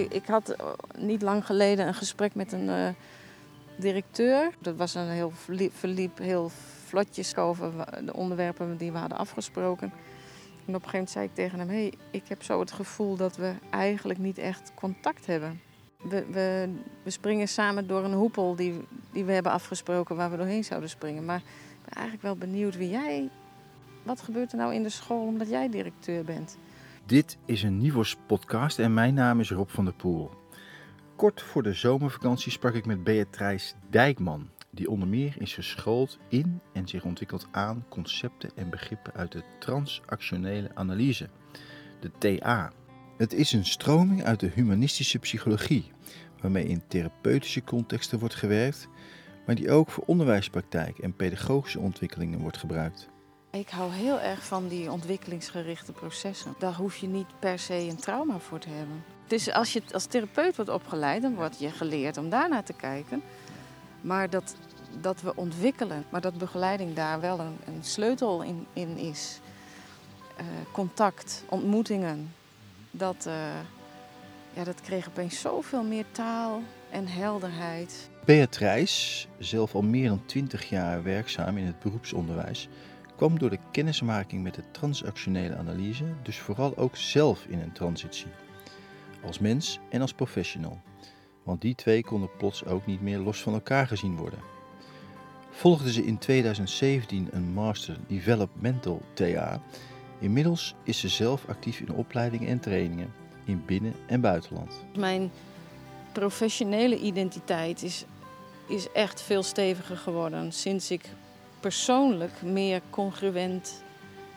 ik, had eh, niet lang geleden een gesprek met een eh, directeur. Dat was een heel verliep, heel vlotjes over de onderwerpen die we hadden afgesproken. En op een gegeven moment zei ik tegen hem: hey, ik heb zo het gevoel dat we eigenlijk niet echt contact hebben. We, we, we springen samen door een hoepel die, die we hebben afgesproken waar we doorheen zouden springen. Maar ik ben eigenlijk wel benieuwd wie jij. Wat gebeurt er nou in de school omdat jij directeur bent? Dit is een Nivos podcast en mijn naam is Rob van der Poel. Kort voor de zomervakantie sprak ik met Beatrice Dijkman, die onder meer is geschoold in en zich ontwikkeld aan concepten en begrippen uit de transactionele analyse, de TA. Het is een stroming uit de humanistische psychologie, waarmee in therapeutische contexten wordt gewerkt, maar die ook voor onderwijspraktijk en pedagogische ontwikkelingen wordt gebruikt. Ik hou heel erg van die ontwikkelingsgerichte processen. Daar hoef je niet per se een trauma voor te hebben. Dus als je als therapeut wordt opgeleid, dan word je geleerd om daarnaar te kijken. Maar dat, dat we ontwikkelen, maar dat begeleiding daar wel een, een sleutel in, in is. Eh, contact, ontmoetingen. Dat, eh, ja, dat kreeg opeens zoveel meer taal en helderheid. Beatrice, zelf al meer dan 20 jaar werkzaam in het beroepsonderwijs, kwam door de kennismaking met de transactionele analyse dus vooral ook zelf in een transitie. Als mens en als professional. Want die twee konden plots ook niet meer los van elkaar gezien worden. Volgde ze in 2017 een Master Developmental TA. Inmiddels is ze zelf actief in opleidingen en trainingen in binnen- en buitenland. Mijn professionele identiteit is, is echt veel steviger geworden sinds ik persoonlijk meer congruent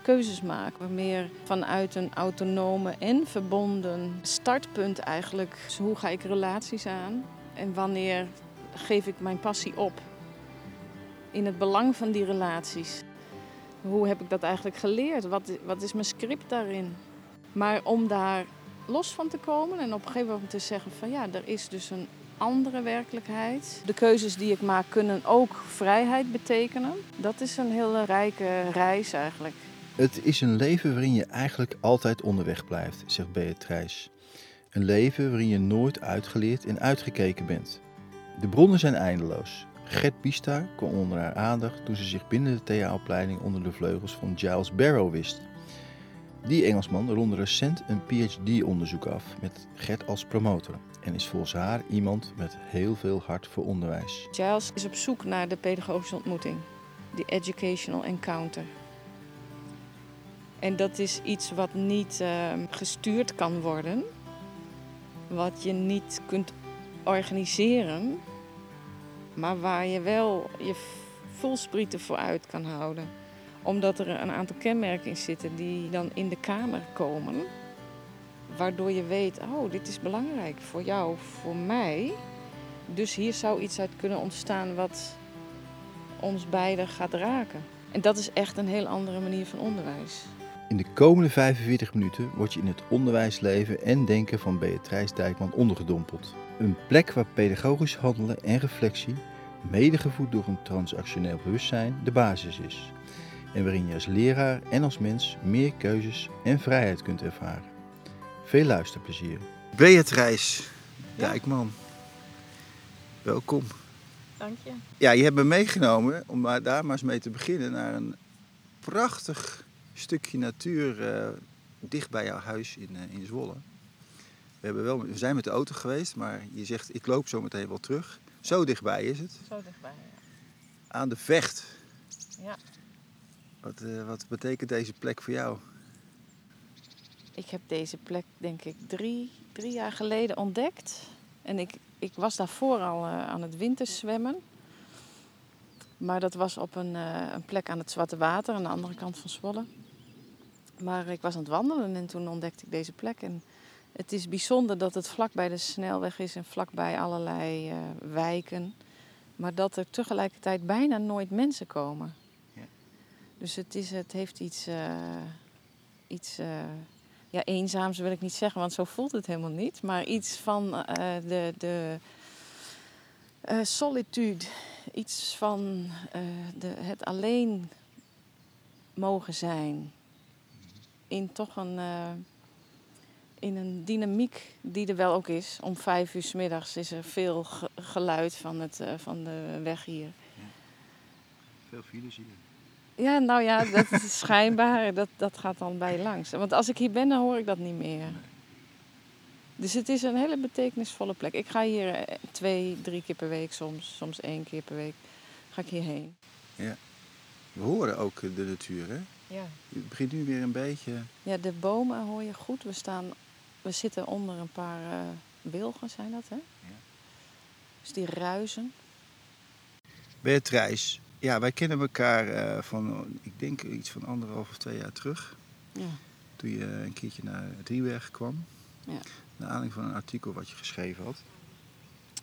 keuzes maak. Meer vanuit een autonome en verbonden startpunt eigenlijk. Dus hoe ga ik relaties aan en wanneer geef ik mijn passie op? In het belang van die relaties. Hoe heb ik dat eigenlijk geleerd? Wat, wat is mijn script daarin? Maar om daar los van te komen en op een gegeven moment te zeggen van ja, er is dus een andere werkelijkheid. De keuzes die ik maak kunnen ook vrijheid betekenen. Dat is een hele rijke reis eigenlijk. Het is een leven waarin je eigenlijk altijd onderweg blijft, zegt Beatrice. Een leven waarin je nooit uitgeleerd en uitgekeken bent. De bronnen zijn eindeloos. Gert Bista kwam onder haar aandacht toen ze zich binnen de TA-opleiding onder de vleugels van Giles Barrow wist. Die Engelsman ronde recent een PhD-onderzoek af met Gert als promotor en is volgens haar iemand met heel veel hart voor onderwijs. Giles is op zoek naar de pedagogische ontmoeting, die educational encounter. En dat is iets wat niet eh, gestuurd kan worden, wat je niet kunt organiseren, maar waar je wel je voelsprieten voor uit kan houden. Omdat er een aantal kenmerken in zitten die dan in de kamer komen, waardoor je weet, oh, dit is belangrijk voor jou, voor mij. Dus hier zou iets uit kunnen ontstaan wat ons beiden gaat raken. En dat is echt een heel andere manier van onderwijs. In de komende 45 minuten word je in het onderwijsleven en denken van Beatrice Dijkman ondergedompeld. Een plek waar pedagogisch handelen en reflectie, medegevoed door een transactioneel bewustzijn, de basis is. En waarin je als leraar en als mens meer keuzes en vrijheid kunt ervaren. Veel luisterplezier. Beatrice Ja. Dijkman, welkom. Dank je. Ja, je hebt me meegenomen, om maar daar maar eens mee te beginnen, naar een prachtig stukje natuur eh, dicht bij jouw huis in, eh, in Zwolle. We, hebben wel, we zijn met de auto geweest, maar je zegt ik loop zo meteen wel terug. Zo dichtbij is het. Zo dichtbij. Aan de vecht. Ja. Wat, eh, wat betekent deze plek voor jou? Ik heb deze plek denk ik drie, drie jaar geleden ontdekt. En ik, ik was daarvoor al eh, aan het winterzwemmen. Maar dat was op een, eh, een plek aan het Zwarte Water, aan de andere kant van Zwolle. Maar ik was aan het wandelen en toen ontdekte ik deze plek. En het is bijzonder dat het vlakbij de snelweg is en vlakbij allerlei eh, wijken. Maar dat er tegelijkertijd bijna nooit mensen komen. Ja. Dus het, is, het heeft iets, iets ja, eenzaams wil ik niet zeggen, want zo voelt het helemaal niet. Maar iets van eh, de, de eh, solitude, iets van eh, de, het alleen mogen zijn. In toch een, in een dynamiek die er wel ook is. Om vijf uur s middags is er veel ge- geluid van, het, van de weg hier. Veel files hier. Ja, nou ja, dat is schijnbaar. Dat, dat gaat dan bij langs. Want als ik hier ben, dan hoor ik dat niet meer. Dus het is een hele betekenisvolle plek. Ik ga hier eh, twee, drie keer per week soms. Soms één keer per week ga ik hierheen. We horen ook de natuur, hè? Ja. Het begint nu weer een beetje... Ja, de bomen hoor je goed. We, staan, we zitten onder een paar eh, wilgen, zijn dat, hè? Ja. Dus die ruizen. Beatrice, ja, wij kennen elkaar eh, van, ik denk iets van anderhalf of twee jaar terug. Ja. Toen je een keertje naar Driebergen kwam. Ja. Naar aanleiding van een artikel wat je geschreven had.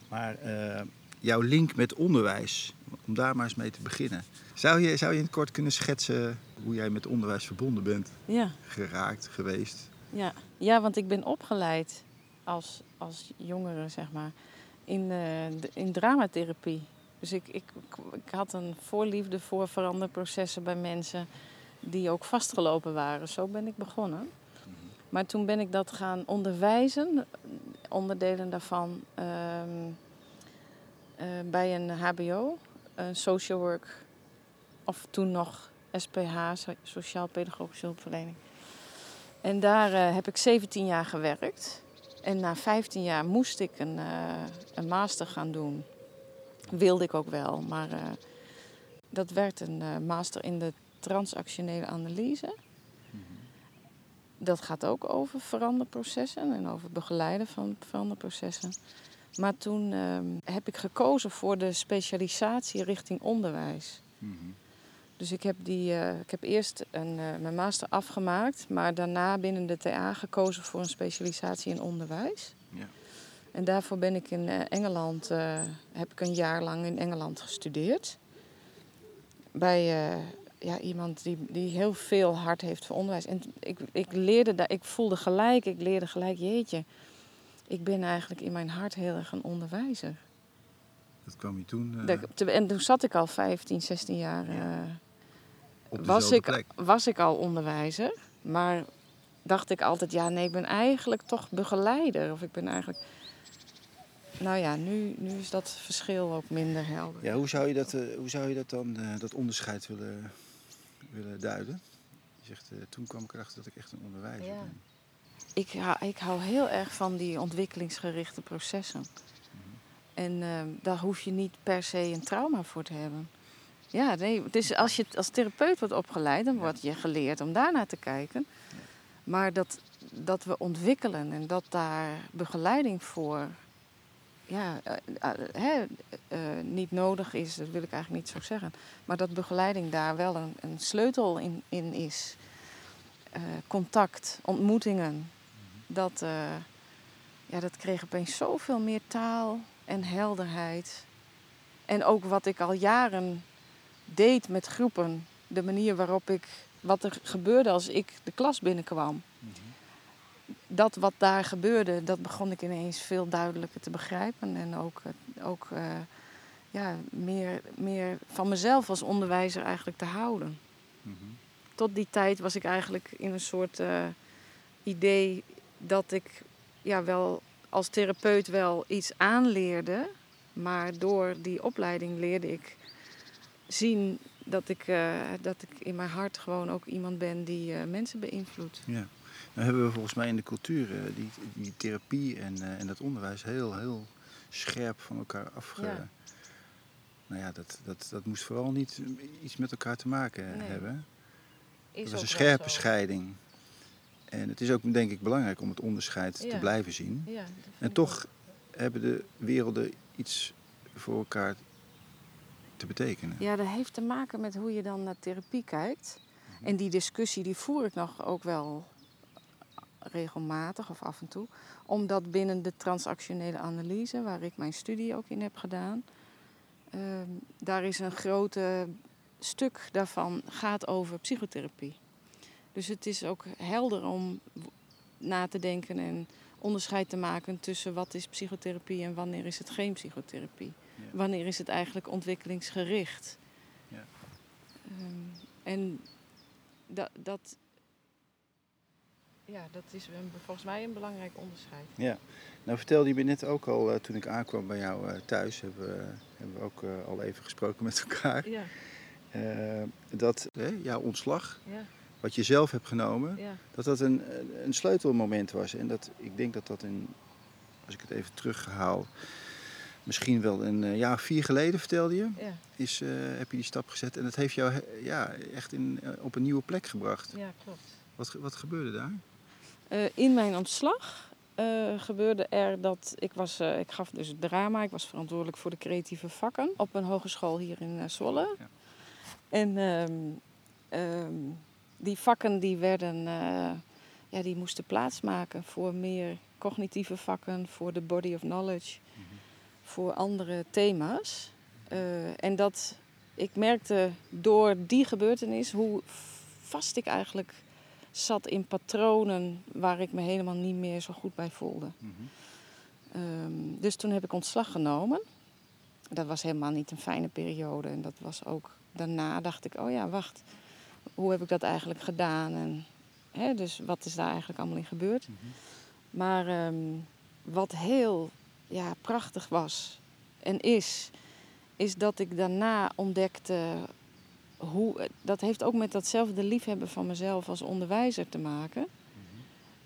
Maar eh, jouw link met onderwijs, om daar maar eens mee te beginnen. Zou je, zou je in het kort kunnen schetsen hoe jij met onderwijs verbonden bent? Ja. Geraakt, geweest? Ja, ja want ik ben opgeleid als, als jongere, zeg maar, in, eh, in dramatherapie. Dus ik, ik, ik had een voorliefde voor veranderprocessen bij mensen die ook vastgelopen waren. Zo ben ik begonnen. Maar toen ben ik dat gaan onderwijzen, onderdelen daarvan, ehm, eh, bij een HBO, een social work, of toen nog SPH, so- Sociaal Pedagogische Hulpverlening. En daar eh, heb ik 17 jaar gewerkt. En na 15 jaar moest ik een, eh, een master gaan doen. Wilde ik ook wel, maar eh, dat werd een eh, master in de transactionele analyse. Dat gaat ook over veranderprocessen en over begeleiden van veranderprocessen. Maar toen ehm, heb ik gekozen voor de specialisatie richting onderwijs. Dus ik heb, die, eh, ik heb eerst een, mijn master afgemaakt, maar daarna binnen de TA gekozen voor een specialisatie in onderwijs. En daarvoor ben ik in eh, Engeland, eh, heb ik een jaar lang in Engeland gestudeerd. Bij eh, ja, iemand die, die heel veel hart heeft voor onderwijs. En ik, ik leerde daar, ik voelde gelijk, ik leerde gelijk, jeetje, ik ben eigenlijk in mijn hart heel erg een onderwijzer. Dat kwam je toen Dat- En toen zat ik al 15, 16 jaar. op was ik, plek. was ik al onderwijzer, maar dacht ik altijd, ja, nee, ik ben eigenlijk toch begeleider. Of ik ben eigenlijk. Nou ja, nu, nu is dat verschil ook minder helder. Ja, hoe zou je dat, eh, hoe zou je dat dan, eh, dat onderscheid willen, willen duiden? Je zegt, eh, toen kwam ik erachter dat ik echt een onderwijzer Ja. ben. Ik, hou, ik hou heel erg van die ontwikkelingsgerichte processen. En eh, daar hoef je niet per se een trauma voor te hebben. Ja, nee, is, als je als therapeut wordt opgeleid, dan wordt je geleerd om daarnaar te kijken. Maar dat, dat we ontwikkelen en dat daar begeleiding voor ja, eh, eh, hè, eh, niet nodig is, dat wil ik eigenlijk niet zo zeggen. Maar dat begeleiding daar wel een, een sleutel in, in is. Contact, ontmoetingen. Dat, eh, ja, dat kreeg opeens zoveel meer taal en helderheid. En ook wat ik al jaren deed met groepen. De manier waarop ik, wat er gebeurde als ik de klas binnenkwam. Dat wat daar gebeurde, dat begon ik ineens veel duidelijker te begrijpen. En ook, eh, ook eh, ja, meer, meer van mezelf als onderwijzer eigenlijk te houden. Mhm. Tot die tijd was ik eigenlijk in een soort eh, idee dat ik ja, wel als therapeut wel iets aanleerde. Maar door die opleiding leerde ik zien dat ik, dat ik in mijn hart gewoon ook iemand ben die mensen beïnvloedt. Ja. Nou hebben we volgens mij in de cultuur eh, die, die therapie en, eh, en dat onderwijs heel, heel scherp van elkaar afge... Ja. Nou ja, dat, dat, dat moest vooral niet iets met elkaar te maken Nee. hebben. Is Dat was een scherpe scheiding. En het is ook denk ik belangrijk om het onderscheid te blijven zien. Ja, En toch hebben de werelden iets voor elkaar te betekenen. Ja, dat heeft te maken met hoe je dan naar therapie kijkt. En die discussie die voer ik nog ook wel regelmatig of af en toe. Omdat binnen de transactionele analyse, waar ik mijn studie ook in heb gedaan, ehm, daar is een grote stuk daarvan gaat over psychotherapie. Dus het is ook helder om na te denken en onderscheid te maken tussen wat is psychotherapie en wanneer is het geen psychotherapie. Ja. Wanneer is het eigenlijk ontwikkelingsgericht. Ja. Ehm, en dat, dat, ja, dat is een, volgens mij een belangrijk onderscheid. Ja, nou vertelde je me net ook al uh, toen ik aankwam bij jou uh, thuis, hebben we, hebben we ook uh, al even gesproken met elkaar. Ja. dat jouw ontslag, ja. wat je zelf hebt genomen, Ja. dat dat een, een sleutelmoment was. En dat, ik denk dat dat een, als ik het even terughaal, misschien wel een jaar of vier geleden vertelde je, Ja. is, heb je die stap gezet. En dat heeft jou ja, echt in, op een nieuwe plek gebracht. ja, klopt. Wat, wat gebeurde daar? Eh, in mijn ontslag eh, gebeurde er dat ik was, eh, ik gaf dus drama, ik was verantwoordelijk voor de creatieve vakken op een hogeschool hier in Zwolle. Ja. En ehm, ehm, die vakken die werden, ja, die moesten plaatsmaken voor meer cognitieve vakken, voor de body of knowledge, voor andere thema's. En dat ik merkte door die gebeurtenis hoe vast ik eigenlijk zat in patronen waar ik me helemaal niet meer zo goed bij voelde. Ehm, dus toen heb ik ontslag genomen. Dat was helemaal niet een fijne periode. En dat was ook daarna dacht ik, oh ja, wacht. Hoe heb ik dat eigenlijk gedaan? En, hè, dus wat is daar eigenlijk allemaal in gebeurd? Maar ehm, wat heel ja, prachtig was en is, is dat ik daarna ontdekte hoe, dat heeft ook met datzelfde liefhebben van mezelf als onderwijzer te maken.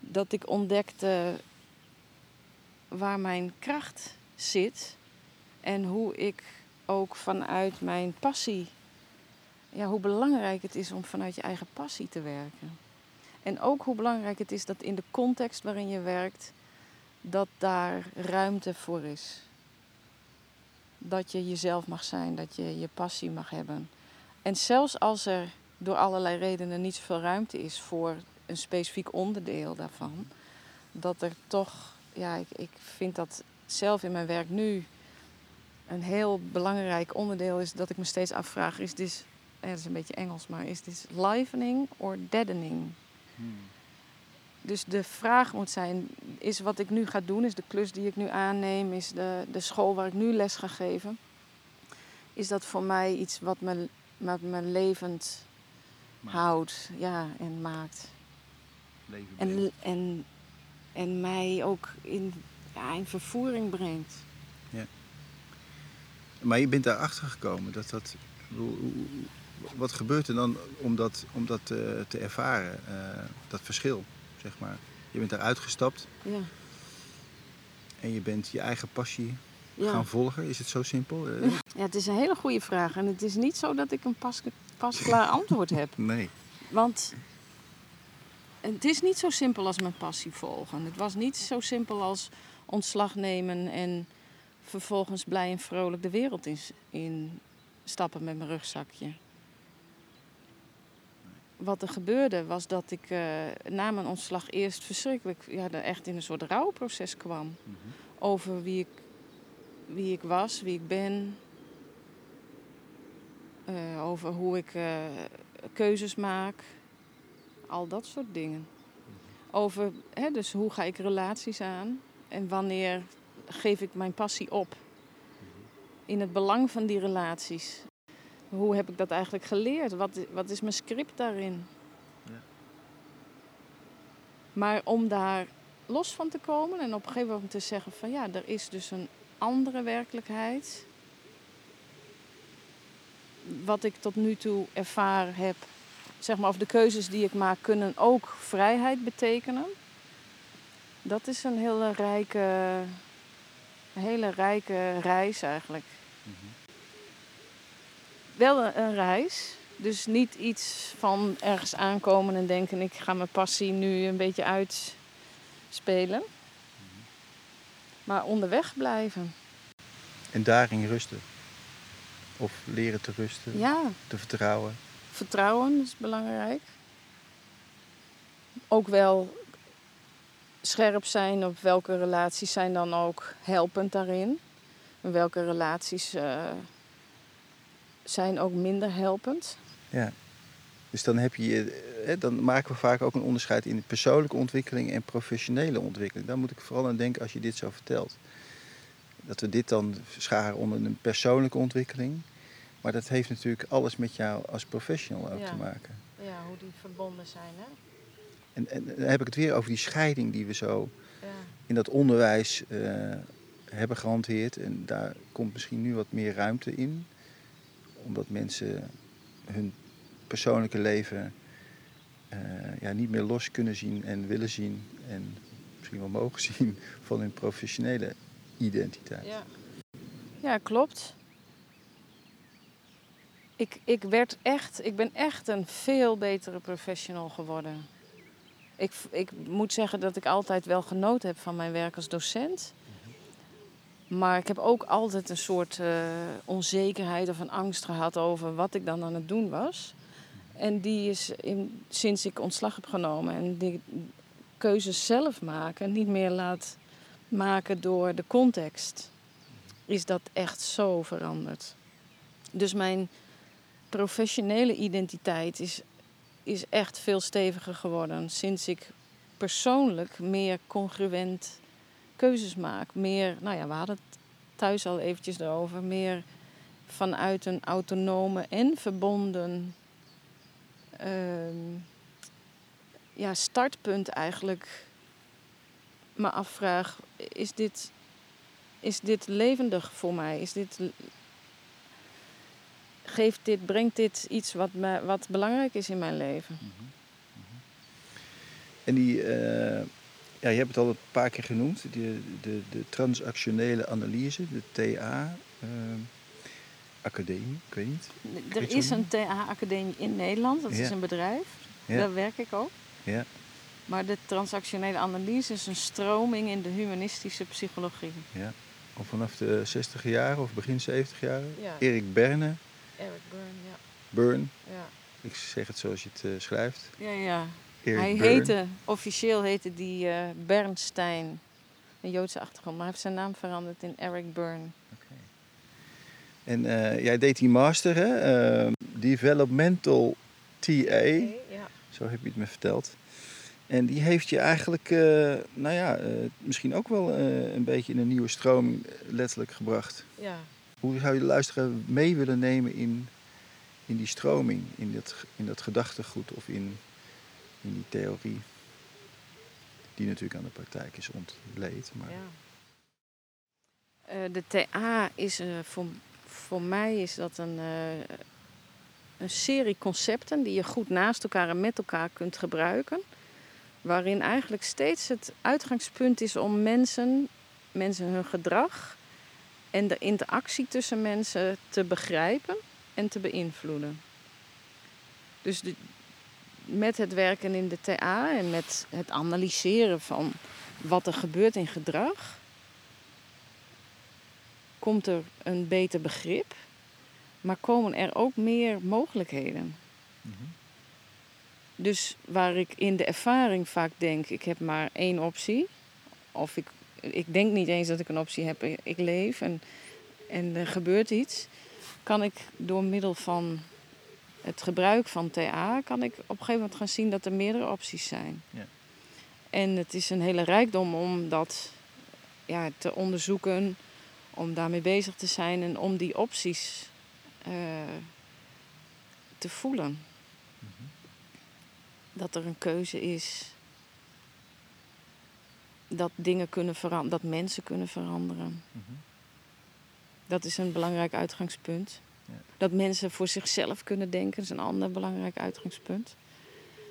Dat ik ontdekte waar mijn kracht zit en hoe ik ook vanuit mijn passie, ja, hoe belangrijk het is om vanuit je eigen passie te werken. En ook hoe belangrijk het is dat in de context waarin je werkt, dat daar ruimte voor is. Dat je jezelf mag zijn, dat je je passie mag hebben. En zelfs als er door allerlei redenen niet zoveel ruimte is voor een specifiek onderdeel daarvan, dat er toch, ja, ik, ik vind dat zelf in mijn werk nu een heel belangrijk onderdeel is dat ik me steeds afvraag: is dit, ja, dat is een beetje Engels, maar is dit livening or deadening? Dus de vraag moet zijn: is wat ik nu ga doen, is de klus die ik nu aanneem, is de, de school waar ik nu les ga geven, is dat voor mij iets wat me wat me levend Maakt. houdt ja, en maakt. Leven En, en, en mij ook in, ja, in vervoering brengt. Maar je bent daarachter gekomen dat dat. Wat gebeurt er dan om dat, om dat eh, te ervaren, eh, dat verschil, zeg maar? Je bent daar uitgestapt Ja, en je bent je eigen passie ja. gaan volgen. Is het zo simpel? Eh, ja, het is een hele goede vraag. En het is niet zo dat ik een pas, pasklaar antwoord heb. Nee. Want het is niet zo simpel als mijn passie volgen. Het was niet zo simpel als ontslag nemen en vervolgens blij en vrolijk de wereld in, in stappen met mijn rugzakje. Wat er gebeurde was dat ik eh, na mijn ontslag eerst verschrikkelijk ja, echt in een soort rouwproces kwam. Over wie ik, wie ik was, wie ik ben. Eh, over hoe ik eh, keuzes maak. Al dat soort dingen. Over, hè, dus hoe ga ik relaties aan? En wanneer geef ik mijn passie op? In het belang van die relaties. Hoe heb ik dat eigenlijk geleerd? Wat, wat is mijn script daarin? Ja. Maar om daar los van te komen en op een gegeven moment te zeggen van ja, er is dus een andere werkelijkheid. Wat ik tot nu toe ervaren heb, zeg maar, of de keuzes die ik maak kunnen ook vrijheid betekenen. Dat is een hele rijke, hele rijke reis eigenlijk. Wel een, een reis, dus niet iets van ergens aankomen en denken ik ga mijn passie nu een beetje uitspelen. Maar onderweg blijven. En daarin rusten. Of leren te rusten, Ja, te vertrouwen. vertrouwen is belangrijk. Ook wel scherp zijn op welke relaties zijn dan ook helpend daarin. En welke relaties eh, zijn ook minder helpend. Ja. Dus dan, heb je, eh, dan maken we vaak ook een onderscheid in persoonlijke ontwikkeling en professionele ontwikkeling. Daar moet ik vooral aan denken als je dit zo vertelt. Dat we dit dan scharen onder een persoonlijke ontwikkeling. Maar dat heeft natuurlijk alles met jou als professional ook Ja. te maken. Ja, hoe die verbonden zijn. Hè? En, en dan heb ik het weer over die scheiding die we zo Ja. in dat onderwijs eh, hebben gehanteerd. En daar komt misschien nu wat meer ruimte in. Omdat mensen hun persoonlijke leven eh, ja, niet meer los kunnen zien en willen zien. En misschien wel mogen zien van hun professionele identiteit. Ja, ja klopt. Ik, ik, werd echt, ik ben echt een veel betere professional geworden. Ik, ik moet zeggen dat ik altijd wel genoten heb van mijn werk als docent. Maar ik heb ook altijd een soort eh, onzekerheid of een angst gehad over wat ik dan aan het doen was. En die is in, sinds ik ontslag heb genomen en die keuzes zelf maken, niet meer laat maken door de context, is dat echt zo veranderd. Dus mijn professionele identiteit is, is echt veel steviger geworden sinds ik persoonlijk meer congruent keuzes maak. Meer, nou ja, we hadden het thuis al eventjes erover, meer vanuit een autonome en verbonden ehm, ja, startpunt eigenlijk me afvraag, is dit, is dit levendig voor mij? Is dit, geeft dit, brengt dit iets wat, me, wat belangrijk is in mijn leven? En die, eh, ja, je hebt het al een paar keer genoemd, de, de, de transactionele analyse, de TA. eh, academie, ik weet niet. Er Weet is een TA-academie in Nederland, dat is een bedrijf. Ja. Daar werk ik ook. Ja. Maar de transactionele analyse is een stroming in de humanistische psychologie. Ja. Of vanaf de 60 jaren of begin 70 jaren. Ja. Erik Berne, Eric Byrne, ja. Burn, ja. ik zeg het zoals je het eh, schrijft. Ja, ja. Hij heette, officieel heette die eh, Bernstein. Een Joodse achtergrond, maar hij heeft zijn naam veranderd in Eric Byrne. En eh, jij deed die master, hè? eh, Developmental TA, ja. zo heb je het me verteld. En die heeft je eigenlijk, eh, nou ja, eh, misschien ook wel een beetje in een nieuwe stroming letterlijk gebracht. ja. Hoe zou je de luisteraar mee willen nemen in, in die stroming, in dat, in dat gedachtegoed of in, in die theorie? Die natuurlijk aan de praktijk is ontleed. Maar... Ja. De TA is voor, voor mij is dat een, eh, een serie concepten die je goed naast elkaar en met elkaar kunt gebruiken. Waarin eigenlijk steeds het uitgangspunt is om mensen, mensen hun gedrag en de interactie tussen mensen te begrijpen en te beïnvloeden. Dus met het werken in de TA en met het analyseren van wat er gebeurt in gedrag, komt er een beter begrip, maar komen er ook meer mogelijkheden. Mhm. Dus waar ik in de ervaring vaak denk, ik heb maar één optie, of ik, ik denk niet eens dat ik een optie heb, ik leef en, en er gebeurt iets, kan ik door middel van het gebruik van TA, kan ik op een gegeven moment gaan zien dat er meerdere opties zijn. Ja. En het is een hele rijkdom om dat ja, te onderzoeken, om daarmee bezig te zijn en om die opties eh, te voelen. Dat er een keuze is. Dat dingen kunnen veranderen, dat mensen kunnen veranderen. Mhm. Dat is een belangrijk uitgangspunt. Ja. Dat mensen voor zichzelf kunnen denken, is een ander belangrijk uitgangspunt.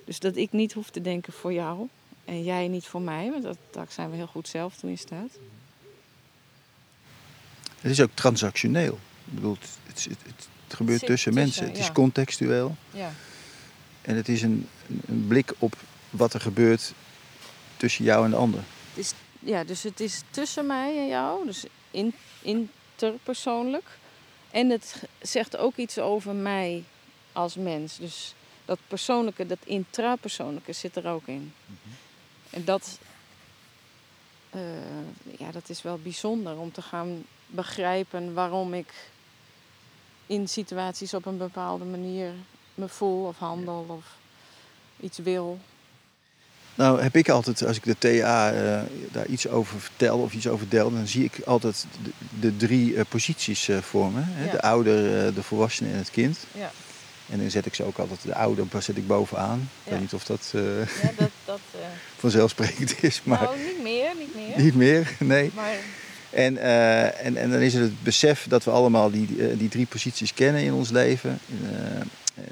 Dus dat ik niet hoef te denken voor jou en jij niet voor mij, want dat, daar zijn we heel goed zelf toe in staat. Het is ook transactioneel. Ik bedoel, het, het, het, het gebeurt tussen, mensen. Het is contextueel. Ja. En het is een, een blik op wat er gebeurt tussen jou en de ander. ja, dus het is tussen mij en jou, dus in, interpersoonlijk. En het zegt ook iets over mij als mens. Dus dat persoonlijke, dat intrapersoonlijke zit er ook in. En dat, eh, ja, dat is wel bijzonder om te gaan begrijpen waarom ik in situaties op een bepaalde manier me voel of handel of iets wil. Nou heb ik altijd, als ik de TA eh, daar iets over vertel of iets over deel, dan zie ik altijd de, de drie eh, posities eh, voor me. Hè? Ja. De ouder, de volwassene en het kind. Ja. En dan zet ik ze ook altijd, de ouder zet ik bovenaan. Ik weet niet of dat... Ja, dat, dat... vanzelfsprekend is. Maar Nou, niet meer, niet meer. niet meer, nee. Maar En, eh, en, en dan is het het besef dat we allemaal die, eh, die drie posities kennen in ons leven. eh,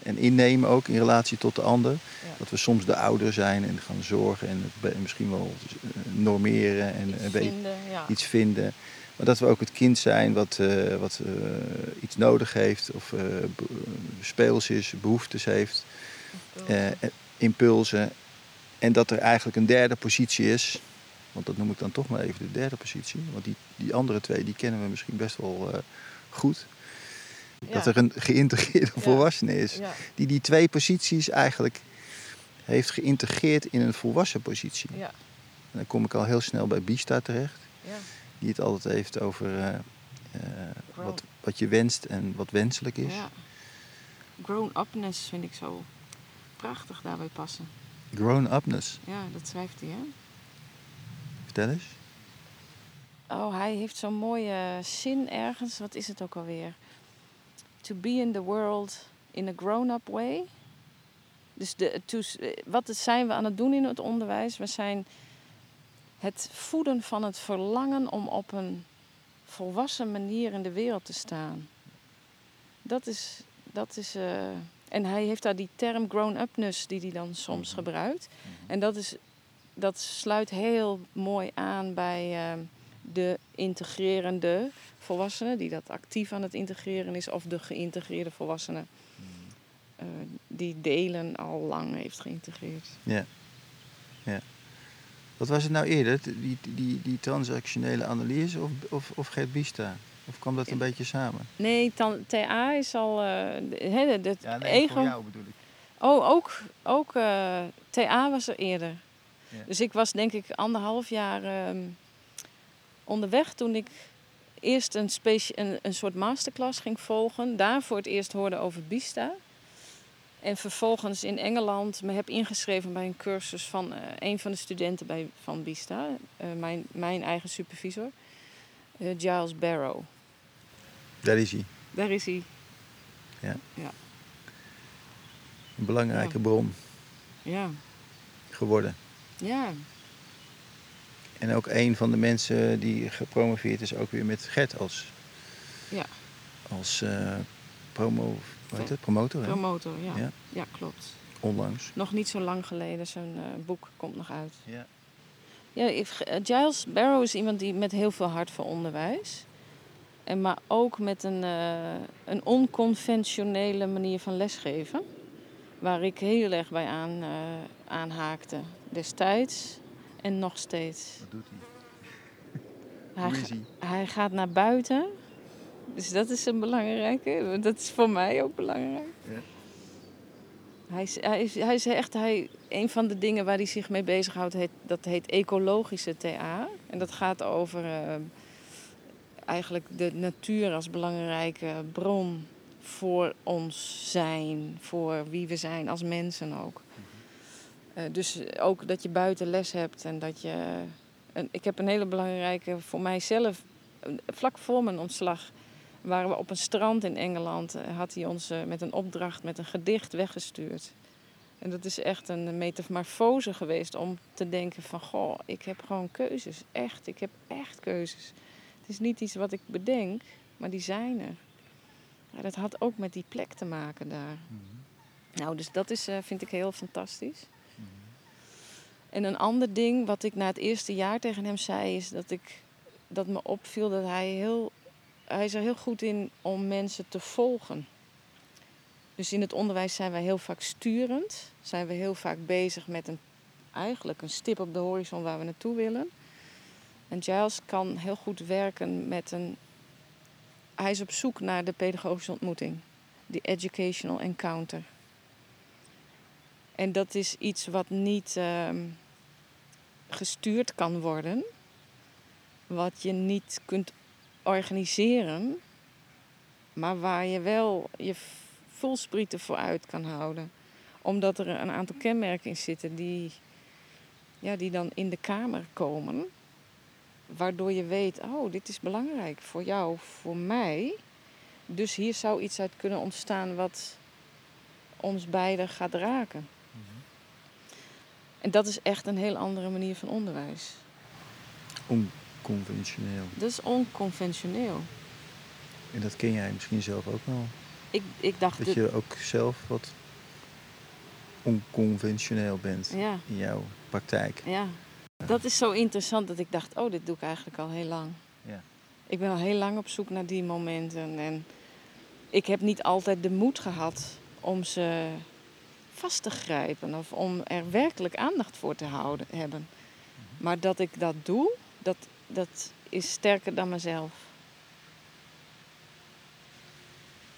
en innemen ook in relatie tot de ander. Ja. Dat we soms de ouder zijn en gaan zorgen en misschien wel eh, normeren en iets vinden, ja. iets vinden. Maar dat we ook het kind zijn wat, eh, wat eh, iets nodig heeft of eh, speels is, behoeftes heeft, eh, eh, impulsen. En dat er eigenlijk een derde positie is. Want dat noem ik dan toch maar even de derde positie. Want die, die andere twee die kennen we misschien best wel eh, goed. Ja. Dat er een geïntegreerde Ja. volwassene is. Ja, Die die twee posities eigenlijk heeft geïntegreerd in een volwassen positie. ja, En dan kom ik al heel snel bij Bista terecht. ja. Die het altijd heeft over eh, eh, wat, wat je wenst en wat wenselijk is. ja. Grown-upness vind ik zo prachtig daarbij passen. Grown-upness. Ja, dat schrijft hij, hè? Vertel eens. Oh, hij heeft zo'n mooie zin ergens. Wat is het ook alweer? To be in the world in a grown-up way. Dus de, to, wat zijn we aan het doen in het onderwijs? We zijn het voeden van het verlangen om op een volwassen manier in de wereld te staan. Dat is. Dat is eh, en hij heeft daar die term grown-upness die hij dan soms Mhm. gebruikt. En dat, is, dat sluit heel mooi aan bij eh, de integrerende volwassene, die dat actief aan het integreren is, of de geïntegreerde volwassene, eh, die delen al lang heeft geïntegreerd. Ja. ja. Wat was het nou eerder? Die, die, die transactionele analyse of, of, of Gert Bista? Of kwam dat een Ja. beetje samen? Nee, TA is al. eh, de, de, de ego. bedoel ik. Oh, ook, ook eh, TA was er eerder. Ja. Dus ik was denk ik anderhalf jaar ehm, onderweg toen ik eerst een, een, een soort masterclass ging volgen. Daar voor het eerst hoorde over Bista. En vervolgens in Engeland me heb ingeschreven bij een cursus van eh, een van de studenten bij, van Bista. eh, mijn, mijn eigen supervisor. eh, Giles Barrow. Daar is hij. Daar is hij. Een belangrijke Ja. bron Ja. geworden. Ja. En ook een van de mensen die gepromoveerd is, ook weer met Gert als, Ja. als eh, promo, hoe heet het? promotor. Hè? Promotor, ja. Ja. ja. klopt. Onlangs. Nog niet zo lang geleden, zijn eh, boek komt nog uit. Ja. Ja, eh, Giles Barrow is iemand die met heel veel hart voor onderwijs. En maar ook met een, een onconventionele manier van lesgeven. Waar ik heel erg bij aan, aanhaakte. Destijds en nog steeds. Wat doet hij? Hij, ga- hij? gaat naar buiten. Dus dat is een belangrijke. Dat is voor mij ook belangrijk. Ja. Hij is, hij, is, hij is echt, hij, een van de dingen waar hij zich mee bezighoudt, heet, dat heet ecologische TA. En dat gaat over eh, eigenlijk de natuur als belangrijke bron voor ons zijn, voor wie we zijn als mensen ook. Eh, dus ook dat je buiten les hebt en dat je. En ik heb een hele belangrijke voor mijzelf, eh, vlak voor mijn ontslag, waren we op een strand in Engeland. eh, Had hij ons eh, met een opdracht, met een gedicht weggestuurd. En dat is echt een metamorfose geweest om te denken van... Goh, ik heb gewoon keuzes. Echt, ik heb echt keuzes. Het is niet iets wat ik bedenk, maar die zijn er. Ja, dat had ook met die plek te maken daar. Nou, dus dat is, eh, vind ik heel fantastisch. En een ander ding wat ik na het eerste jaar tegen hem zei... is dat, ik, dat me opviel dat hij heel... Hij is er heel goed in om mensen te volgen. Dus in het onderwijs zijn wij heel vaak sturend. Zijn we heel vaak bezig met een, eigenlijk een stip op de horizon waar we naartoe willen. En Giles kan heel goed werken met een... Hij is op zoek naar de pedagogische ontmoeting. Die educational encounter. En dat is iets wat niet ehm, gestuurd kan worden. Wat je niet kunt organiseren. Maar waar je wel je voelsprieten voor uit kan houden. Omdat er een aantal kenmerken in zitten die, ja, die dan in de kamer komen. Waardoor je weet, oh, dit is belangrijk voor jou, voor mij. Dus hier zou iets uit kunnen ontstaan wat ons beiden gaat raken. En dat is echt een heel andere manier van onderwijs. Onconventioneel. Dat is onconventioneel. En dat ken jij misschien zelf ook wel. Ik, ik dacht... Dat dit- je ook zelf wat onconventioneel bent Ja, in jouw praktijk. ja. Dat is zo interessant dat ik dacht, oh, dit doe ik eigenlijk al heel lang. Ja. Ik ben al heel lang op zoek naar die momenten. En ik heb niet altijd de moed gehad om ze vast te grijpen. Of om er werkelijk aandacht voor te houden, hebben. Maar dat ik dat doe, dat, dat is sterker dan mezelf.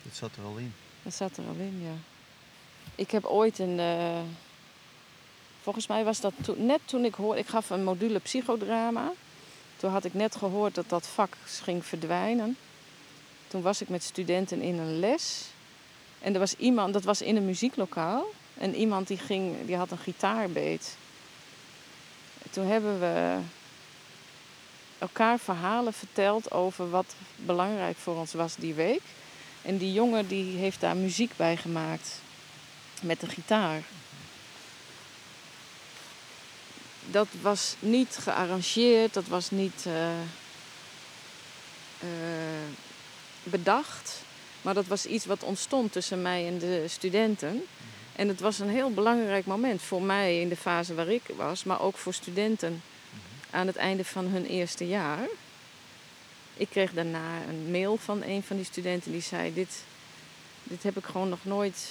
Dat zat er al in. Dat zat er al in, ja. Ik heb ooit een. eh, volgens mij was dat net toen ik hoorde. Ik gaf een module psychodrama. Toen had ik net gehoord dat dat vak ging verdwijnen. Toen was ik met studenten in een les. En er was iemand, dat was in een muzieklokaal. En iemand die, ging, die had een gitaarbeet. Toen hebben we elkaar verhalen verteld over wat belangrijk voor ons was die week. En die jongen die heeft daar muziek bij gemaakt met de gitaar. Dat was niet gearrangeerd, dat was niet eh, eh, bedacht. Maar dat was iets wat ontstond tussen mij en de studenten. En het was een heel belangrijk moment voor mij in de fase waar ik was, maar ook voor studenten aan het einde van hun eerste jaar. Ik kreeg daarna een mail van een van die studenten die zei: Dit, dit heb ik gewoon nog nooit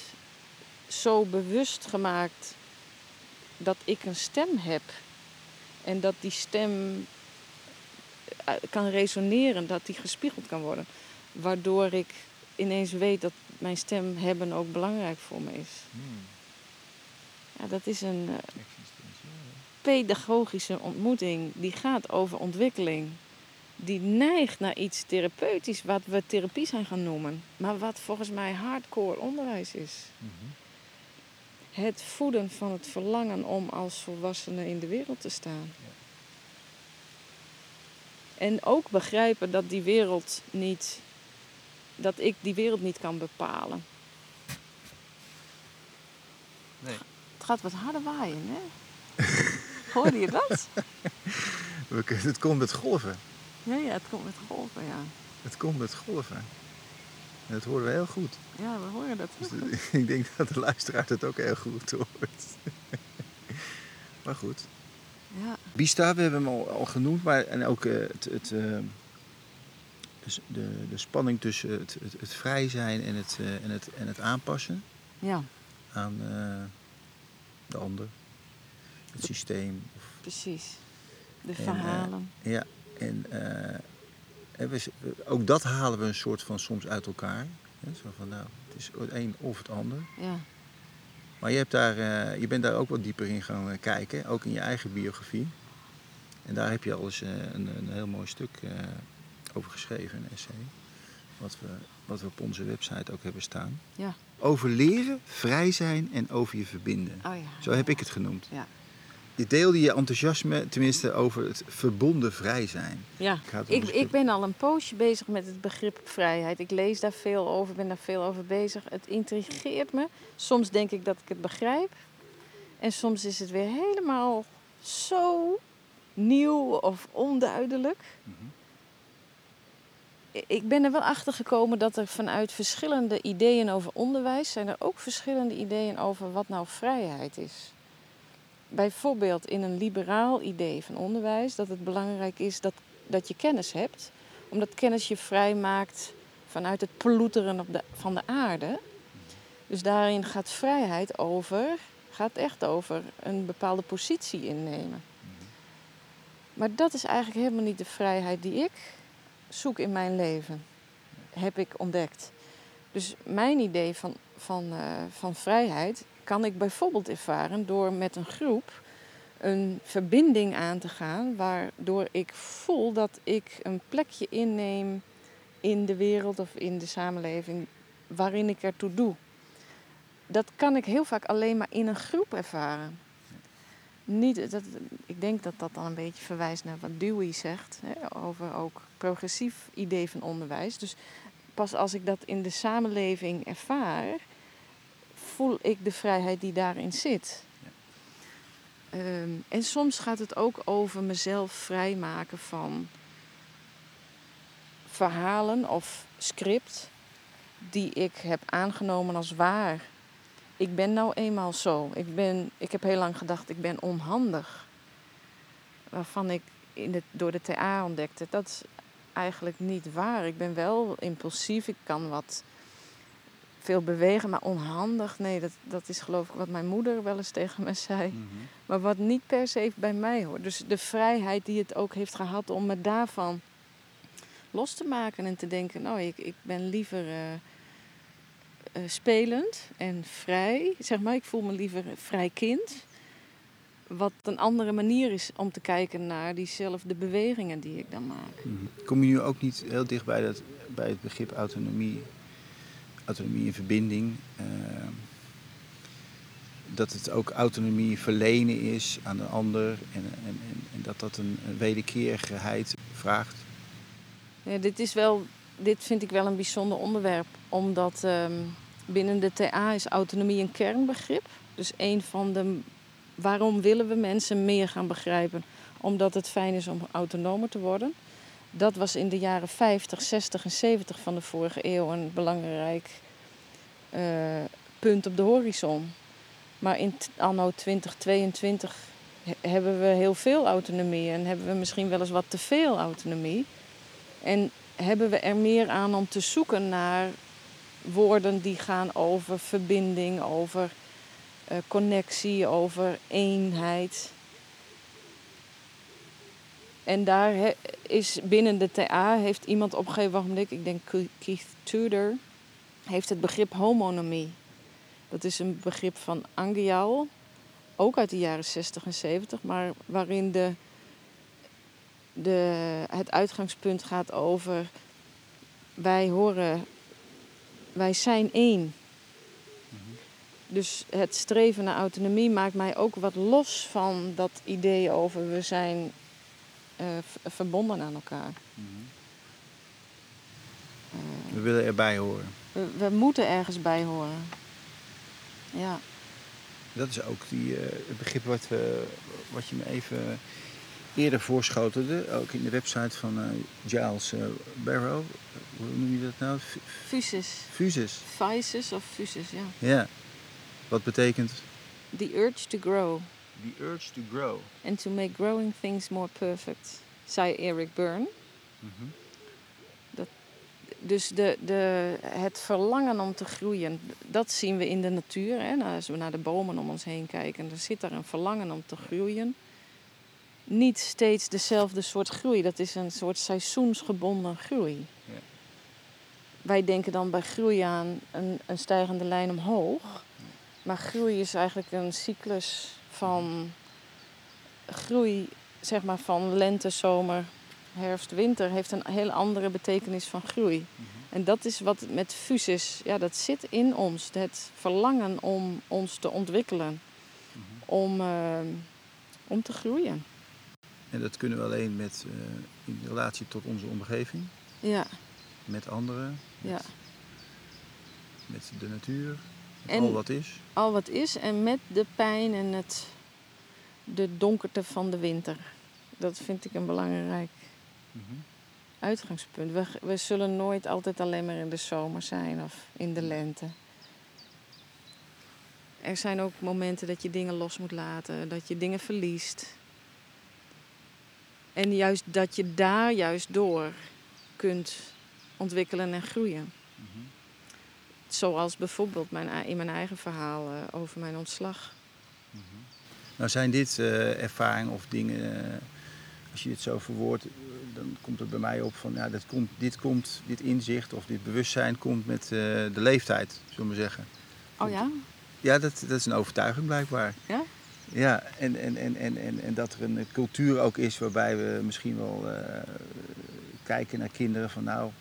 zo bewust gemaakt dat ik een stem heb. En dat die stem eh, kan resoneren, dat die gespiegeld kan worden. Waardoor ik ineens weet dat mijn stem hebben ook belangrijk voor me is. Ja, dat is een eh, pedagogische ontmoeting die gaat over ontwikkeling. Die neigt naar iets therapeutisch, wat we therapie zijn gaan noemen. Maar wat volgens mij hardcore onderwijs is. Het voeden van het verlangen om als volwassene in de wereld te staan. En ook begrijpen dat die wereld niet, dat ik die wereld niet kan bepalen. Nee. Het gaat wat harder waaien, hè? Hoorde je dat? Het komt met golven. Ja, ja, het komt met golven, ja. Het komt met golven. En dat horen we heel goed. Ja, we horen dat. Dus ik denk dat de luisteraar het ook heel goed hoort. maar goed. Ja, Bista, we hebben hem al, al genoemd, maar en ook eh, het, het, eh, dus de, de spanning tussen het, het, het vrij zijn en het, eh, en, het, en het aanpassen ja, aan eh, de ander, het systeem. Of, precies. De eh, verhalen. ja, en en we, ook dat halen we een soort van soms uit elkaar. Hè, Zo van, nou, het is het een of het ander. ja, Maar je, hebt daar, je bent daar ook wat dieper in gaan kijken, ook in je eigen biografie. En daar heb je al eens een, een heel mooi stuk over geschreven, een essay. Wat we, wat we op onze website ook hebben staan. ja. Over leren, vrij zijn en over je verbinden. Oh ja. Zo heb ik het genoemd. Ja. Je deelde je enthousiasme, tenminste over het verbonden vrij zijn. Ja, Ik ik, ben al een poosje bezig met het begrip vrijheid. Ik lees daar veel over, ben daar veel over bezig. Het intrigeert me. Soms denk ik dat ik het begrijp. En soms is het weer helemaal zo nieuw of onduidelijk. I- Ik ben er wel achter gekomen dat er vanuit verschillende ideeën over onderwijs... zijn er ook verschillende ideeën over wat nou vrijheid is. Bijvoorbeeld in een liberaal idee van onderwijs... dat het belangrijk is dat dat je kennis hebt, omdat kennis je vrij maakt vanuit het ploeteren op de, van de aarde. Dus daarin gaat vrijheid over, gaat echt over een bepaalde positie innemen. Maar dat is eigenlijk helemaal niet de vrijheid die ik zoek in mijn leven, heb ik ontdekt. Dus mijn idee van, van, eh, van vrijheid kan ik bijvoorbeeld ervaren door met een groep een verbinding aan te gaan, waardoor ik voel dat ik een plekje inneem in de wereld of in de samenleving waarin ik ertoe doe. Dat kan ik heel vaak alleen maar in een groep ervaren. Niet, dat, ik denk dat dat dan een beetje verwijst naar wat Dewey zegt hè, over ook progressief idee van onderwijs. Dus pas als ik dat in de samenleving ervaar, voel ik de vrijheid die daarin zit. Ehm, en soms gaat het ook over mezelf vrijmaken van verhalen of script die ik heb aangenomen als waar. Ik ben nou eenmaal zo. Ik, ben, ik heb heel lang gedacht, ik ben onhandig. Waarvan ik in de, door de TA ontdekte, dat is eigenlijk niet waar. Ik ben wel impulsief, ik kan wat veel bewegen, maar onhandig, nee, dat, dat is geloof ik wat mijn moeder wel eens tegen me zei. Mhm. Maar wat niet per se bij mij hoort. Dus de vrijheid die het ook heeft gehad om me daarvan los te maken en te denken, nou, ik, ik ben liever eh, eh, spelend en vrij. Zeg maar, ik voel me liever vrij kind. Wat een andere manier is om te kijken naar diezelfde bewegingen die ik dan maak. Mhm. Kom je nu ook niet heel dicht bij, dat, bij het begrip autonomie, autonomie en verbinding? eh, dat het ook autonomie verlenen is aan de ander en, en, en, en dat dat een, een wederkerigheid vraagt? Ja, dit, is wel, dit vind ik wel een bijzonder onderwerp, omdat ehm, binnen de TA is autonomie een kernbegrip. Dus een van de. Waarom willen we mensen meer gaan begrijpen? Omdat het fijn is om autonomer te worden. Dat was in de jaren 50, 60 en 70 van de vorige eeuw een belangrijk eh, punt op de horizon. Maar in anno 2022 he- hebben we heel veel autonomie en hebben we misschien wel eens wat te veel autonomie. En hebben we er meer aan om te zoeken naar woorden die gaan over verbinding, over connectie, over eenheid. En daar is binnen de TA heeft iemand op een gegeven moment, ik denk Keith Tudor, heeft het begrip homonomie. Dat is een begrip van Angial, ook uit de jaren 60 en 70, maar waarin de, de, het uitgangspunt gaat over wij horen, wij zijn één. Dus het streven naar autonomie maakt mij ook wat los van dat idee over we zijn eh, verbonden aan elkaar. We willen erbij horen. We, we moeten ergens bij horen. Ja, Dat is ook die, eh, het begrip wat, we, wat je me even eerder voorschotelde. Ook in de website van eh, Giles eh, Barrow. Hoe noem je dat nou? F- fusis. Fusus. Vices of fusis, ja. Ja. Wat betekent? The urge to grow The urge to grow. and to make growing things more perfect, zei Eric Byrne. Dus de, de, het verlangen om te groeien, dat zien we in de natuur. Hè? Nou, als we naar de bomen om ons heen kijken, dan zit daar een verlangen om te groeien. Niet steeds dezelfde soort groei, dat is een soort seizoensgebonden groei. Ja. Wij denken dan bij groei aan een, een stijgende lijn omhoog. Maar groei is eigenlijk een cyclus van groei, zeg maar van lente, zomer, herfst, winter, heeft een heel andere betekenis van groei. En dat is wat met fusis, ja, dat zit in ons. Het verlangen om ons te ontwikkelen, om, eh, om te groeien. En dat kunnen we alleen met, eh, in relatie tot onze omgeving, Ja, met anderen, met, ja. met de natuur, En- al wat is. Al wat is en met de pijn en het, de donkerte van de winter. Dat vind ik een belangrijk uitgangspunt. We, we zullen nooit altijd alleen maar in de zomer zijn of in de lente. Er zijn ook momenten dat je dingen los moet laten, dat je dingen verliest. En juist dat je daar juist door kunt ontwikkelen en groeien. Zoals bijvoorbeeld mijn, in mijn eigen verhaal eh, over mijn ontslag. Nou zijn dit eh, ervaringen of dingen, eh, als je dit zo verwoordt, dan komt het bij mij op van, ja, dat komt, dit komt, dit inzicht of dit bewustzijn komt met de leeftijd, zullen we zeggen. Oh ja? Ja, dat, dat is een overtuiging blijkbaar. Ja? Ja, en, en, en, en, en, en dat er een cultuur ook is waarbij we misschien wel kijken naar kinderen van nou,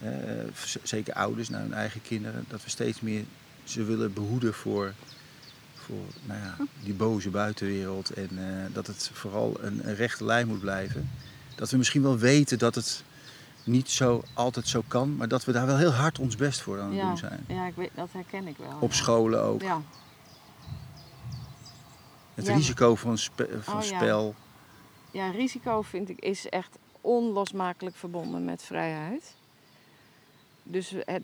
eh, zeker ouders naar hun eigen kinderen, dat we steeds meer ze willen behoeden voor, voor nou ja, die boze buitenwereld en eh, dat het vooral een, een rechte lijn moet blijven. Dat we misschien wel weten dat het niet zo altijd zo kan, maar dat we daar wel heel hard ons best voor aan het Ja, doen zijn. ja ik weet, dat herken ik wel. Op ja. scholen ook. Ja. Het risico van, spe- van Oh, spel. Ja, risico vind ik is echt onlosmakelijk verbonden met vrijheid. Dus het,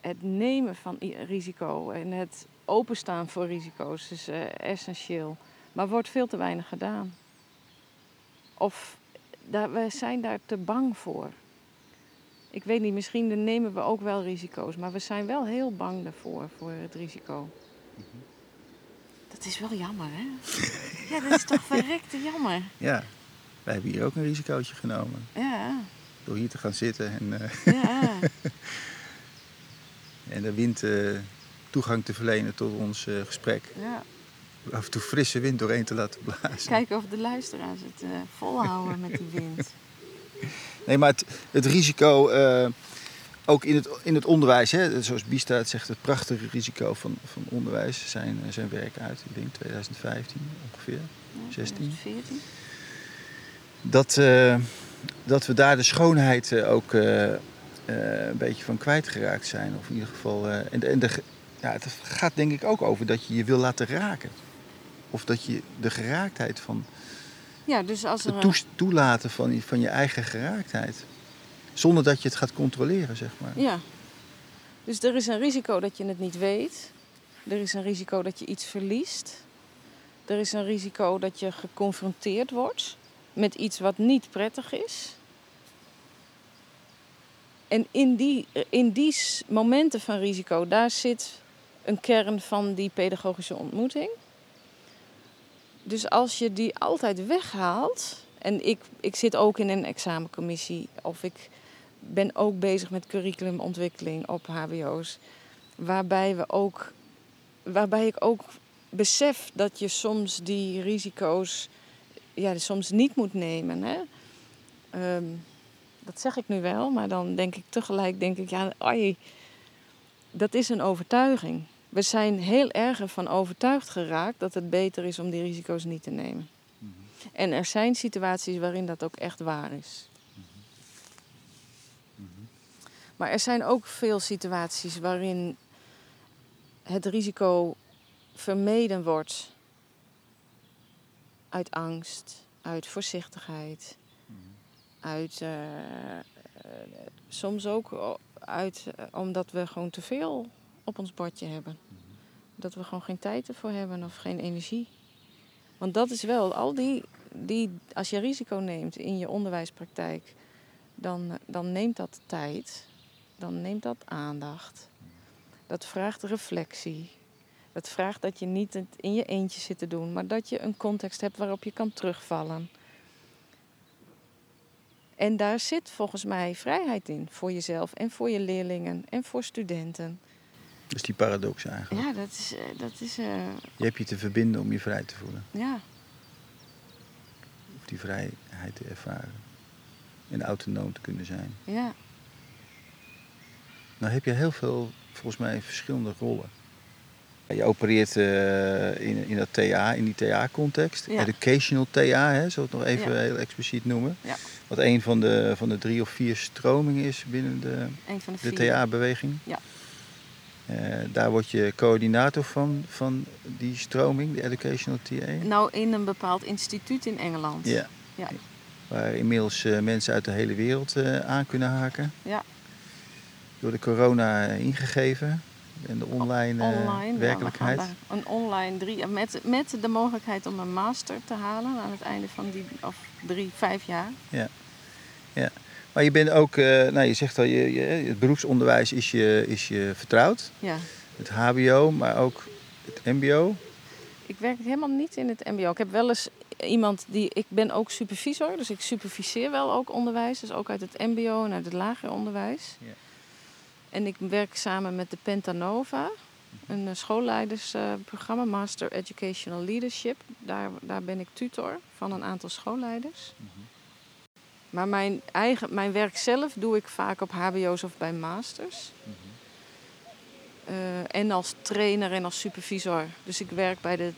het nemen van risico en het openstaan voor risico's is eh, essentieel. Maar wordt veel te weinig gedaan. Of daar, we zijn daar te bang voor. Ik weet niet, misschien nemen we ook wel risico's, maar we zijn wel heel bang daarvoor, voor het risico. Dat is wel jammer, hè? Ja, dat is toch verrekte jammer. Ja, wij hebben hier ook een risicootje genomen. Ja, Door hier te gaan zitten en, eh, ja. en de wind eh, toegang te verlenen tot ons eh, gesprek. ja. Af en toe frisse wind doorheen te laten blazen. Kijken of de luisteraars het volhouden met die wind. Nee, maar het, het risico, ook in het, in het onderwijs, hè, zoals Bista het zegt, het prachtige risico van, van onderwijs, zijn, zijn werk uit, ik denk 2015 ongeveer. Ja, 16. 14. Dat, dat we daar de schoonheid eh, ook eh, eh, een beetje van kwijtgeraakt zijn. Of in ieder geval. en de, en de, ja, het gaat denk ik ook over dat je je wil laten raken. Of dat je de geraaktheid van. Ja, dus als er Het toelaten van, van je eigen geraaktheid. Zonder dat je het gaat controleren, zeg maar. Ja. Dus er is een risico dat je het niet weet. Er is een risico dat je iets verliest. Er is een risico dat je geconfronteerd wordt met iets wat niet prettig is. En in die, in die momenten van risico, daar zit een kern van die pedagogische ontmoeting. Dus als je die altijd weghaalt, en ik, ik zit ook in een examencommissie, of ik ben ook bezig met curriculumontwikkeling op HBO's. Waarbij, we ook, waarbij ik ook besef dat je soms die risico's ja, soms niet moet nemen. Hè? Ehm, dat zeg ik nu wel, maar dan denk ik tegelijk, denk ik, ja, ai, dat is een overtuiging. We zijn heel erg ervan overtuigd geraakt dat het beter is om die risico's niet te nemen. En er zijn situaties waarin dat ook echt waar is. Maar er zijn ook veel situaties waarin het risico vermeden wordt uit angst, uit voorzichtigheid, uit eh, soms ook o- uit eh, omdat we gewoon te veel op ons bordje hebben. Dat we gewoon geen tijd ervoor hebben of geen energie. Want dat is wel, al die, die als je risico neemt in je onderwijspraktijk, dan, dan neemt dat tijd, dan neemt dat aandacht. Dat vraagt reflectie. Dat vraagt dat je niet het in je eentje zit te doen, maar dat je een context hebt waarop je kan terugvallen. En daar zit volgens mij vrijheid in voor jezelf en voor je leerlingen en voor studenten. Dus die paradox eigenlijk. Ja, dat is, eh, dat is eh, Je hebt je te verbinden om je vrij te voelen. ja, Of die vrijheid te ervaren. En autonoom te kunnen zijn. ja, Nou heb je heel veel, volgens mij, verschillende rollen. Je opereert eh, in, in dat TA, in die TA-context. Ja. Educational TA, hè, zullen we het nog even Ja. heel expliciet noemen. Ja. Wat een van de, van de drie of vier stromingen is binnen de, de de. TA-beweging. Ja. Eh, daar word je coördinator van, van die stroming, de Educational TA. Nou, in een bepaald instituut in Engeland. Ja. Ja. Waar inmiddels eh, mensen uit de hele wereld aan kunnen haken. Ja. Door de corona ingegeven en de online, eh, online. ja, we werkelijkheid. daar een online drie, met, met de mogelijkheid om een master te halen aan het einde van die of drie, vijf jaar. maar je bent ook, eh, nou je zegt al, je, je, het beroepsonderwijs is je, is je vertrouwd. Ja. Het HBO, maar ook het MBO. Ik werk helemaal niet in het MBO. Ik heb wel eens iemand die. Ik ben ook supervisor, dus ik superviseer wel ook onderwijs. Dus ook uit het MBO en uit het lager onderwijs. Ja. En ik werk samen met de Pentanova, een eh, schoolleidersprogramma, Master Educational Leadership. Daar, daar ben ik tutor van een aantal schoolleiders. Maar mijn, eigen, mijn werk zelf doe ik vaak op HBO's of bij masters. Eh, en als trainer en als supervisor. Dus ik werk bij de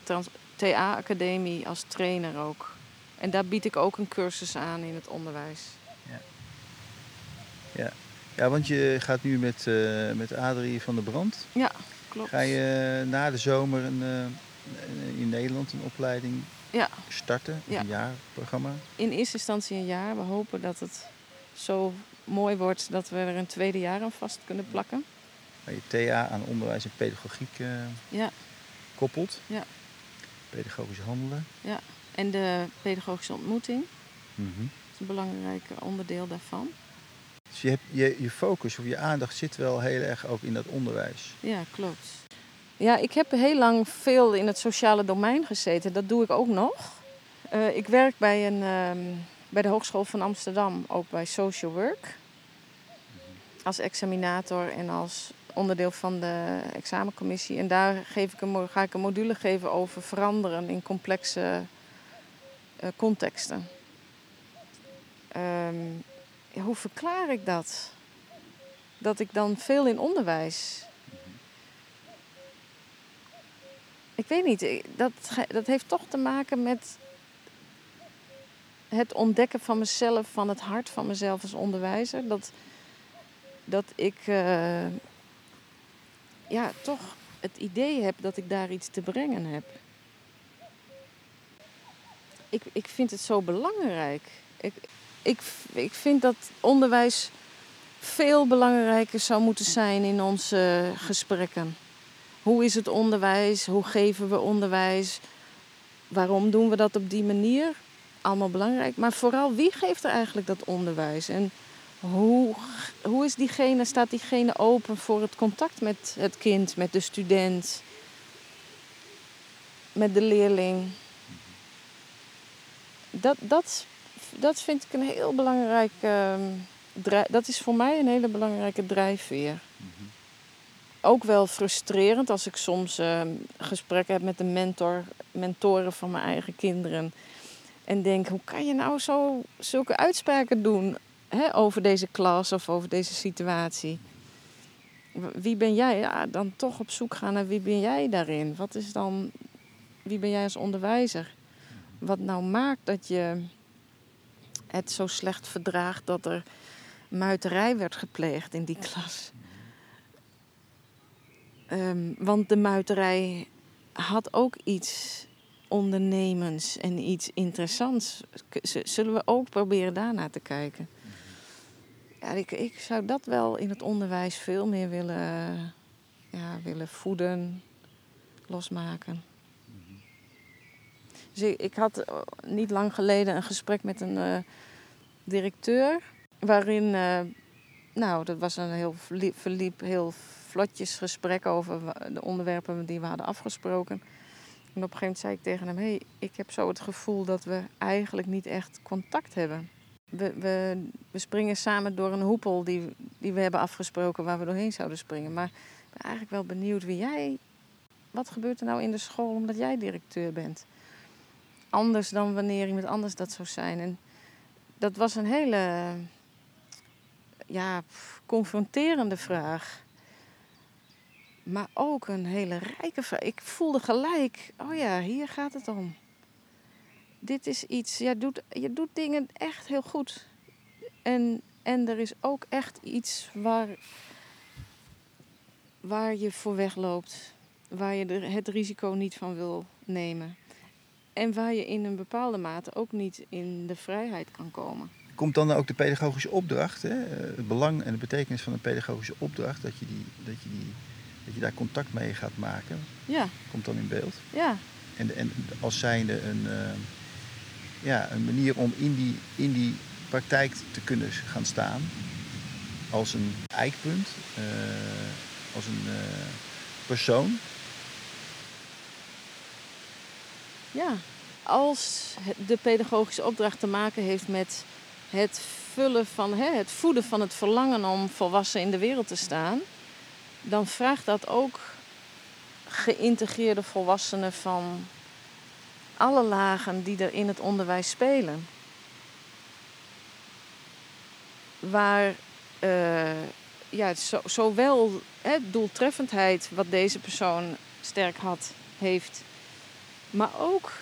TA-academie als trainer ook. En daar bied ik ook een cursus aan in het onderwijs. Ja, want je gaat nu met, eh, met Adrie van der Brand. Ja, klopt. Ga je na de zomer een, eh, eh, in Nederland een opleiding Ja. starten? Ja. Een jaarprogramma? In eerste instantie een jaar. We hopen dat het zo mooi wordt dat we er een tweede jaar aan vast kunnen plakken. Waar je TA aan onderwijs en pedagogiek eh, Ja. koppelt. Ja. Pedagogisch handelen. En de pedagogische ontmoeting Mhm. is een belangrijk onderdeel daarvan. Je, hebt, je, je focus of je aandacht zit wel heel erg ook in dat onderwijs. Ja, klopt. Ja, ik heb heel lang veel in het sociale domein gezeten. Dat doe ik ook nog. Eh, ik werk bij, een, ehm, bij de Hogeschool van Amsterdam, ook bij Social Work. Als examinator en als onderdeel van de examencommissie. En daar geef ik een, ga ik een module geven over veranderen in complexe eh, contexten. Ehm, hoe verklaar ik dat? Dat ik dan veel in onderwijs Ik weet niet, dat, dat heeft toch te maken met het ontdekken van mezelf, van het hart van mezelf als onderwijzer. Dat, dat ik eh, ja, toch het idee heb dat ik daar iets te brengen heb. Ik, ik vind het zo belangrijk. Ik, ik, ik vind dat onderwijs veel belangrijker zou moeten zijn in onze gesprekken. Hoe is het onderwijs? Hoe geven we onderwijs? Waarom doen we dat op die manier? Allemaal belangrijk. Maar vooral wie geeft er eigenlijk dat onderwijs? En hoe, hoe is diegene, staat diegene open voor het contact met het kind, met de student, met de leerling? Dat, dat, dat vind ik een heel belangrijk. ehm, dat is voor mij een hele belangrijke drijfveer ook wel frustrerend als ik soms eh, gesprekken heb met de mentor, mentoren van mijn eigen kinderen. En denk, hoe kan je nou zo zulke uitspraken doen hè, over deze klas of over deze situatie? Wie ben jij? Ja, dan toch op zoek gaan naar wie ben jij daarin? Wat is dan, wie ben jij als onderwijzer? Wat nou maakt dat je het zo slecht verdraagt dat er muiterij werd gepleegd in die klas? Ehm, want de muiterij had ook iets ondernemends en iets interessants. Zullen we ook proberen daarnaar te kijken? Ja, ik, ik zou dat wel in het onderwijs veel meer willen, ja, willen voeden, losmaken. Dus ik, ik had eh, niet lang geleden een gesprek met een eh, directeur, waarin eh, nou, dat was een heel verliep, heel vlotjes gesprek over de onderwerpen die we hadden afgesproken. En op een gegeven moment zei ik tegen hem: hey, ik heb zo het gevoel dat we eigenlijk niet echt contact hebben. We, we, we springen samen door een hoepel die, die we hebben afgesproken waar we doorheen zouden springen. Maar ik ben eigenlijk wel benieuwd wie jij. Wat gebeurt er nou in de school omdat jij directeur bent? Anders dan wanneer iemand anders dat zou zijn. En dat was een hele ja, confronterende vraag. Maar ook een hele rijke vraag. Ik voelde gelijk, oh ja, hier gaat het om. Dit is iets, je doet, je doet dingen echt heel goed. En, en er is ook echt iets waar, waar je voor wegloopt. Waar je het risico niet van wil nemen. En waar je in een bepaalde mate ook niet in de vrijheid kan komen. Komt dan ook de pedagogische opdracht, hè? eh, het belang en de betekenis van een pedagogische opdracht, dat je, die, dat, je die, dat je daar contact mee gaat maken, Ja, komt dan in beeld? ja, En, en als zijnde een, eh, ja, een manier om in die, in die praktijk te kunnen gaan staan. Als een eikpunt, eh, als een eh, persoon. Ja, als de pedagogische opdracht te maken heeft met het vullen van hè, het voeden van het verlangen om volwassen in de wereld te staan, dan vraagt dat ook geïntegreerde volwassenen van alle lagen die er in het onderwijs spelen. Waar eh, ja, zo, zowel hè, doeltreffendheid, wat deze persoon sterk had, heeft, maar ook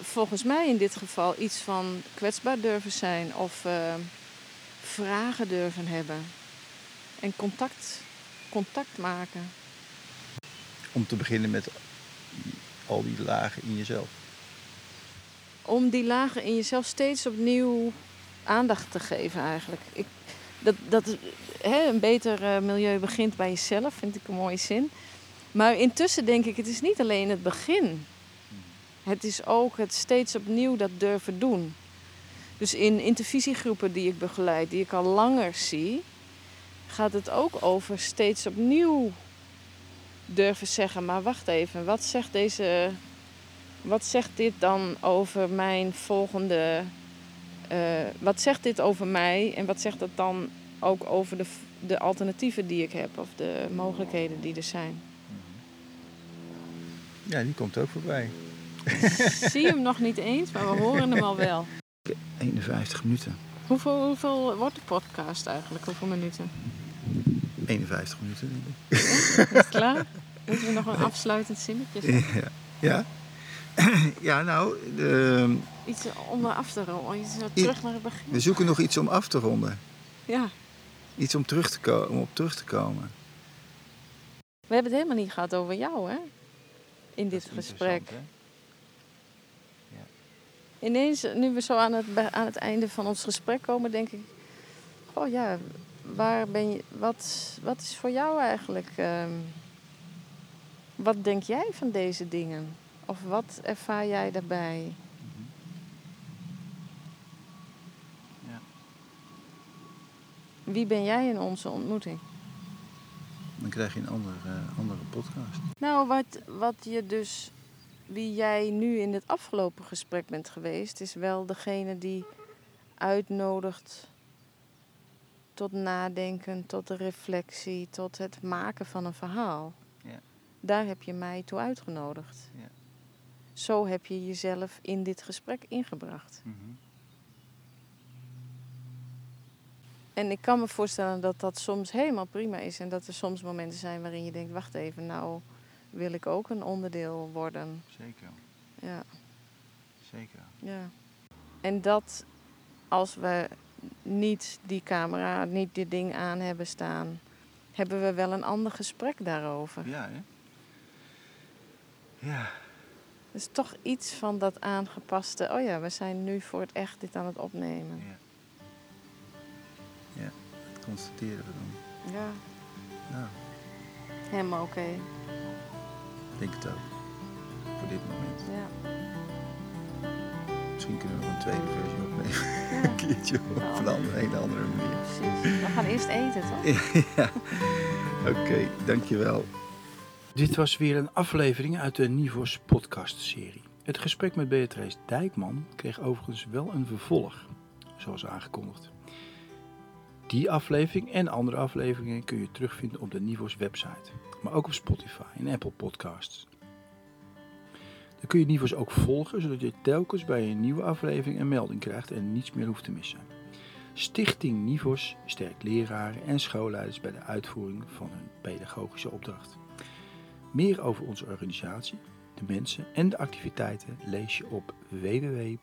volgens mij in dit geval iets van kwetsbaar durven zijn of eh, vragen durven hebben. En contact, contact maken. Om te beginnen met al die lagen in jezelf? Om die lagen in jezelf steeds opnieuw aandacht te geven eigenlijk. Ik, dat, dat, hè, een beter eh, milieu begint bij jezelf, vind ik een mooie zin. Maar intussen denk ik, het is niet alleen het begin. Het is ook het steeds opnieuw dat durven doen. Dus in intervisiegroepen die ik begeleid, die ik al langer zie, gaat het ook over steeds opnieuw durven zeggen: maar wacht even, wat zegt deze. Wat zegt dit dan over mijn volgende. Uh, wat zegt dit over mij en wat zegt dat dan ook over de, de alternatieven die ik heb of de mogelijkheden die er zijn? Ja, die komt ook voorbij. Zie hem nog niet eens, maar we horen hem al wel. 51 minuten. Hoeveel, hoeveel wordt de podcast eigenlijk? Hoeveel minuten? 51 minuten, denk ik. Ja, is het klaar? Moeten we nog een afsluitend zinnetje zeggen? Ja. Ja, nou... De... Iets om af te ronden, iets terug naar het begin. We zoeken nog iets om af te ronden. Ja. Iets om, terug te komen, om op terug te komen. We hebben het helemaal niet gehad over jou, hè? In dit gesprek. Ineens, nu we zo aan het, aan het einde van ons gesprek komen, denk ik... Oh ja, waar ben je, wat, wat is voor jou eigenlijk... Um, wat denk jij van deze dingen? Of wat ervaar jij daarbij? Mhm. Ja. Wie ben jij in onze ontmoeting? Dan krijg je een andere, uh, andere podcast. Nou, wat, wat je dus, wie jij nu in het afgelopen gesprek bent geweest, is wel degene die uitnodigt tot nadenken, tot de reflectie, tot het maken van een verhaal. Ja. Daar heb je mij toe uitgenodigd. Ja. Zo heb je jezelf in dit gesprek ingebracht. Mm -hmm. En ik kan me voorstellen dat dat soms helemaal prima is. En dat er soms momenten zijn waarin je denkt: wacht even, nou wil ik ook een onderdeel worden. Zeker. Ja. Zeker. Ja. En dat als we niet die camera, niet dit ding aan hebben staan, hebben we wel een ander gesprek daarover. Ja, hè? Ja. is toch iets van dat aangepaste. Oh ja, we zijn nu voor het echt dit aan het opnemen. Ja. Ja, dat constateren we dan. Ja. Nou. Helemaal oké. Okay. Ik denk het ook. Voor dit moment. Ja. Misschien kunnen we nog een tweede versie opnemen. Ja. een keertje op een, andere, een andere manier. Precies. We gaan eerst eten, toch? ja. Oké, okay, dankjewel. Dit was weer een aflevering uit de Nivos podcast-serie. Het gesprek met Beatrice Dijkman kreeg overigens wel een vervolg, zoals aangekondigd. Die aflevering en andere afleveringen kun je terugvinden op de Nivos website, maar ook op Spotify en Apple Podcasts. Dan kun je Nivos ook volgen, zodat je telkens bij een nieuwe aflevering een melding krijgt en niets meer hoeft te missen. Stichting Nivos sterkt leraren en schoolleiders bij de uitvoering van hun pedagogische opdracht. Meer over onze organisatie, de mensen en de activiteiten lees je op www.nivos.nl.